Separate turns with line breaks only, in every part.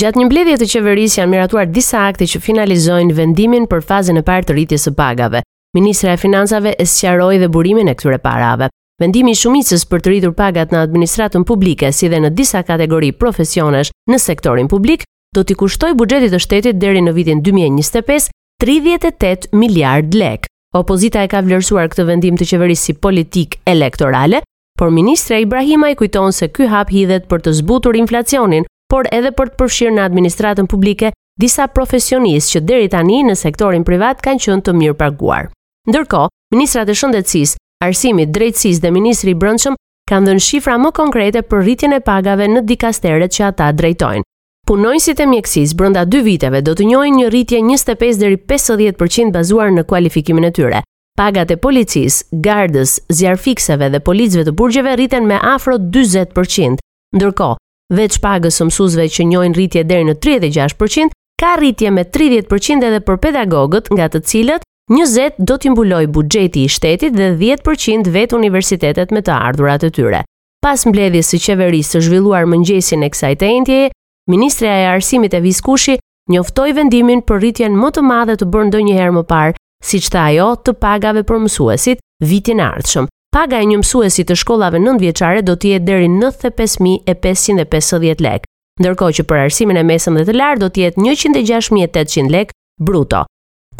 Gjatë një mbledhje të qeverisë janë miratuar disa akte që finalizojnë vendimin për fazën e parë të rritjes së pagave. Ministrja e Financave e sqaroi dhe burimin e këtyre parave. Vendimi i shumicës për të rritur pagat në administratën publike si dhe në disa kategori profesionesh në sektorin publik do t'i kushtojë buxhetit të shtetit deri në vitin 2025 38 miliard lek. Opozita e ka vlerësuar këtë vendim të qeverisë si politikë elektorale, por ministrja Ibrahimaj kujton se ky hap hidhet për të zbutur inflacionin, por edhe për të përfshirë në administratën publike disa profesionistë që deri tani në sektorin privat kanë qenë të mirëpaguar. Ndërkohë, ministrat e Shëndetësisë, Arsimit, Drejtësisë dhe ministri i Brendshëm kanë dhënë shifra më konkrete për rritjen e pagave në dikasteret që ata drejtojnë. Punonjësit e mjekësisë brenda 2 viteve do të njohin një rritje 25 deri 50% bazuar në kualifikimin e tyre. Pagat e policisë, gardës, zjarrfikseve dhe policëve të burgjeve rriten me afro 40%. Ndërkohë, veç pagës së mësuesve që njohin rritje deri në 36%, ka rritje me 30% edhe për pedagogët, nga të cilët njëzet do t'i mbulojë buxheti i shtetit dhe dhjetë për qind vetë universitetet me të ardhurat e tyre. Pas mbledhjes së qeverisë së zhvilluar mëngjesin e kësaj të enjtjeje, ministrja e Arsimit Evis Kushi njoftoi vendimin për rritjen më të madhe të bërë ndonjëherë më parë, siç tha ajo, të pagave për mësuesit vitin e ardhshëm. Paga e një mësuesi të shkollave nëntëvjeçare do të jetë deri 95550 lekë, ndërkohë që për arsimin e mesëm dhe të lartë do të jetë 106800 lekë bruto.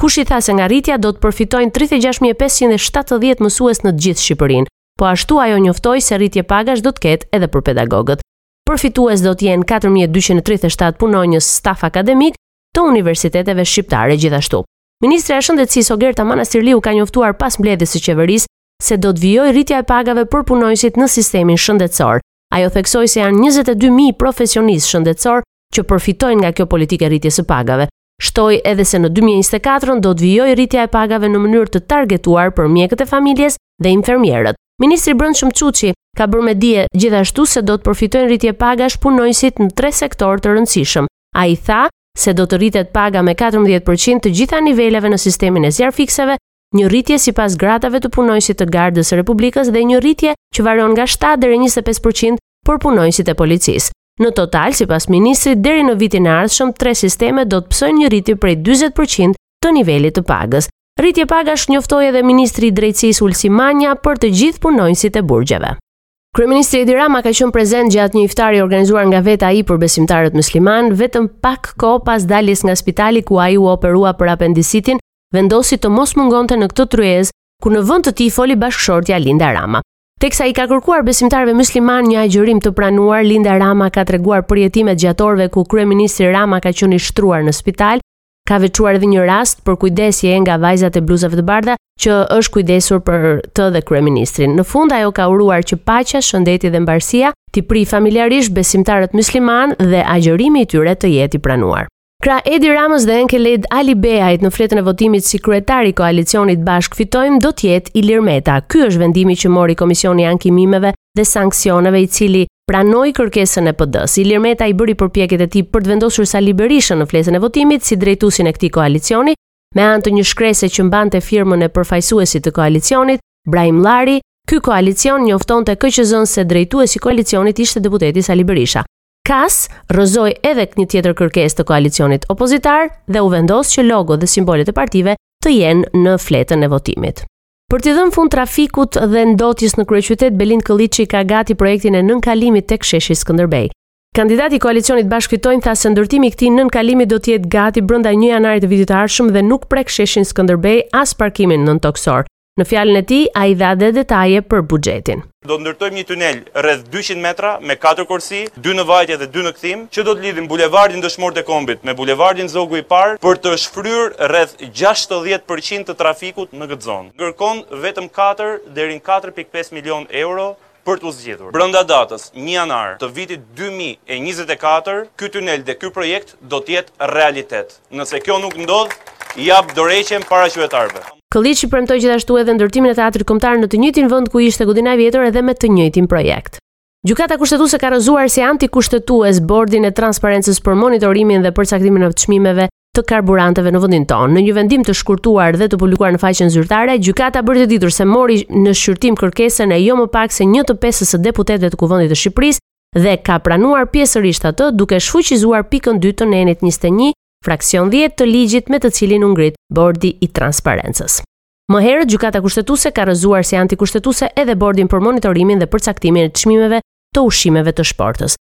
Kushi tha se nga rritja do të përfitojnë tridhjetë e gjashtë mijë e pesëqind e shtatëdhjetë mësues në të gjithë Shqipërinë. Po ashtu ajo njoftoi se rritje pagash do të ketë edhe për pedagogët. Përfitues do të jenë katër mijë e dyqind e tridhjetë e shtatë punonjës staf akademik të universiteteve shqiptare gjithashtu. Ministrja e Shëndetësisë Ogerta Manastirliu ka njoftuar pas mbledhjes së qeverisë se do të vijojë rritja e pagave për punonjësit në sistemin shëndetësor. Ajo theksoi se janë 22000 profesionistë shëndetësorë që përfitojnë nga kjo politikë e rritjes së pagave, Shtoi edhe se në dy mijë e njëzet e katër do të vijojë rritja e pagave në mënyrë të targetuar për mjekët e familjes dhe infermierët. Ministri i Brendshëm Çuçi ka bërë me dije gjithashtu se do të përfitojnë rritje pagash punonjësit në tre sektorë të rëndësishëm. Ai tha se do të rritet paga me 14% të gjitha niveleve në sistemin e zjarrfikseve, një rritje sipas gradave të punonjësit të Gardës së Republikës dhe një rritje që varion nga 7 deri në 25% për punonjësit e policisë. Në total, sipas ministrit, deri në vitin e ardhshëm tre sistemet do të pësojnë një rritje prej 40% të nivelit të pagës. Rritje pagash njoftoi edhe ministri i Drejtësisë Ulsi Manja për të gjithë punonjësit e burgjeve. Kryeministri Edi Rama ka qenë prezent gjatë një iftari organizuar nga vetë ai për besimtarët myslimanë, vetëm pak kohë pas daljes nga spitali ku ai u operua për apendicitin, vendosi të mos mungonte në këtë tryezë, ku në vend të tij foli bashkëshortja Linda Rama. Teksa i ka kërkuar besimtarëve myslimanë një agjërim të pranuar, Linda Rama ka treguar përjetimet gjatë orëve ku kryeministri Rama ka qenë i shtruar në spital, ka veçuar edhe një rast përkujdesjeje nga vajzat e bluzave të bardha që është kujdesur për të dhe kryeministrin. Në fund ajo ka uruar që paqja, shëndeti dhe mbarësia t'i prijë familjarisht besimtarët myslimanë dhe agjërimi i tyre të jetë i pranuar. Krah Edi Ramës dhe Enkelejd Alibeajt në fletën e votimit si kryetar i koalicionit Bashkë Fitojmë do të jetë Ilir Meta. Ky është vendimi që mori Komisioni i Ankimimeve dhe Sanksioneve i cili pranoi kërkesën e PD-së. Ilir Meta i bëri përpjekjet e tij për të vendosur Sali Berishën në fletën e votimit si drejtuesin e këtij koalicioni me anë të një shkrese që mbante firmën e përfaqësuesit të koalicionit, Brahimllari. Ky koalicion njoftonte KQZ-n se drejtuesi i koalicionit ishte deputeti Sali Berisha. KAS rrëzoi edhe një tjetër kërkesë të koalicionit opozitar dhe u vendos që logo dhe simbolet e partive të jenë në fletën e votimit. Për t'i dhënë fund trafikut dhe ndotjes në kryeqytet, Belind Këlliçi ka gati projektin e nënkalimit tek sheshi Skënderbej. Kandidati i koalicionit Bashkë Fitojmë tha se ndërtimi i këtij nënkalimi do të jetë gati brenda 1 janarit të vitit të ardhshëm dhe nuk prek sheshin Skënderbej as parkimin nëntokësor. Në fjalën e tij, ai dha dhe detaje për buxhetin.
Do të ndërtojmë një tunel rreth dyqind metra me katër korsi, dy në vajtje dhe dy në kthim, që do të lidhim Bulevardin Dëshmorët e Kombit me Bulevardin Zogu i Parë për të shfryrë rreth gjashtëdhjetë për qind të trafikut në këtë zonë. Kërkon vetëm katër deri në katër pikë pesë milionë euro për t'u zgjidhur. Brenda datës një janar të vitit dy mijë e njëzet e katër, ky tunel dhe ky projekt do të jetë realitet. Nëse kjo nuk ndodh, jap dorëheqjen para qytetarëve.
Këlliçi premtoi gjithashtu edhe ndërtimin e Teatrit Kombëtar në të njëjtin vend ku ishte godina e vjetër edhe me të njëjtin projekt. Gjykata Kushtetuese ka rrëzuar si antikushtetues Bordin e Transparencës për Monitorimin dhe Përcaktimin e Çmimeve të karburanteve në vendin tonë. Në një vendim të shkurtuar dhe të publikuar në faqen zyrtare, gjykata bëri të ditur se mori në shqyrtim kërkesën e jo më pak se 1 të 5-ës së deputetëve të Kuvendit të Shqipërisë dhe ka pranuar pjesërisht atë duke shfuqizuar pikën 2 të nenit 21 fraksion 10 të ligjit me të cilin u ngrit Bordi i Transparencës. Më herët Gjykata Kushtetuese ka rrëzuar si antikushtetuese edhe Bordin për Monitorimin dhe Përcaktimin e Çmimeve të Ushqimeve të Shportës.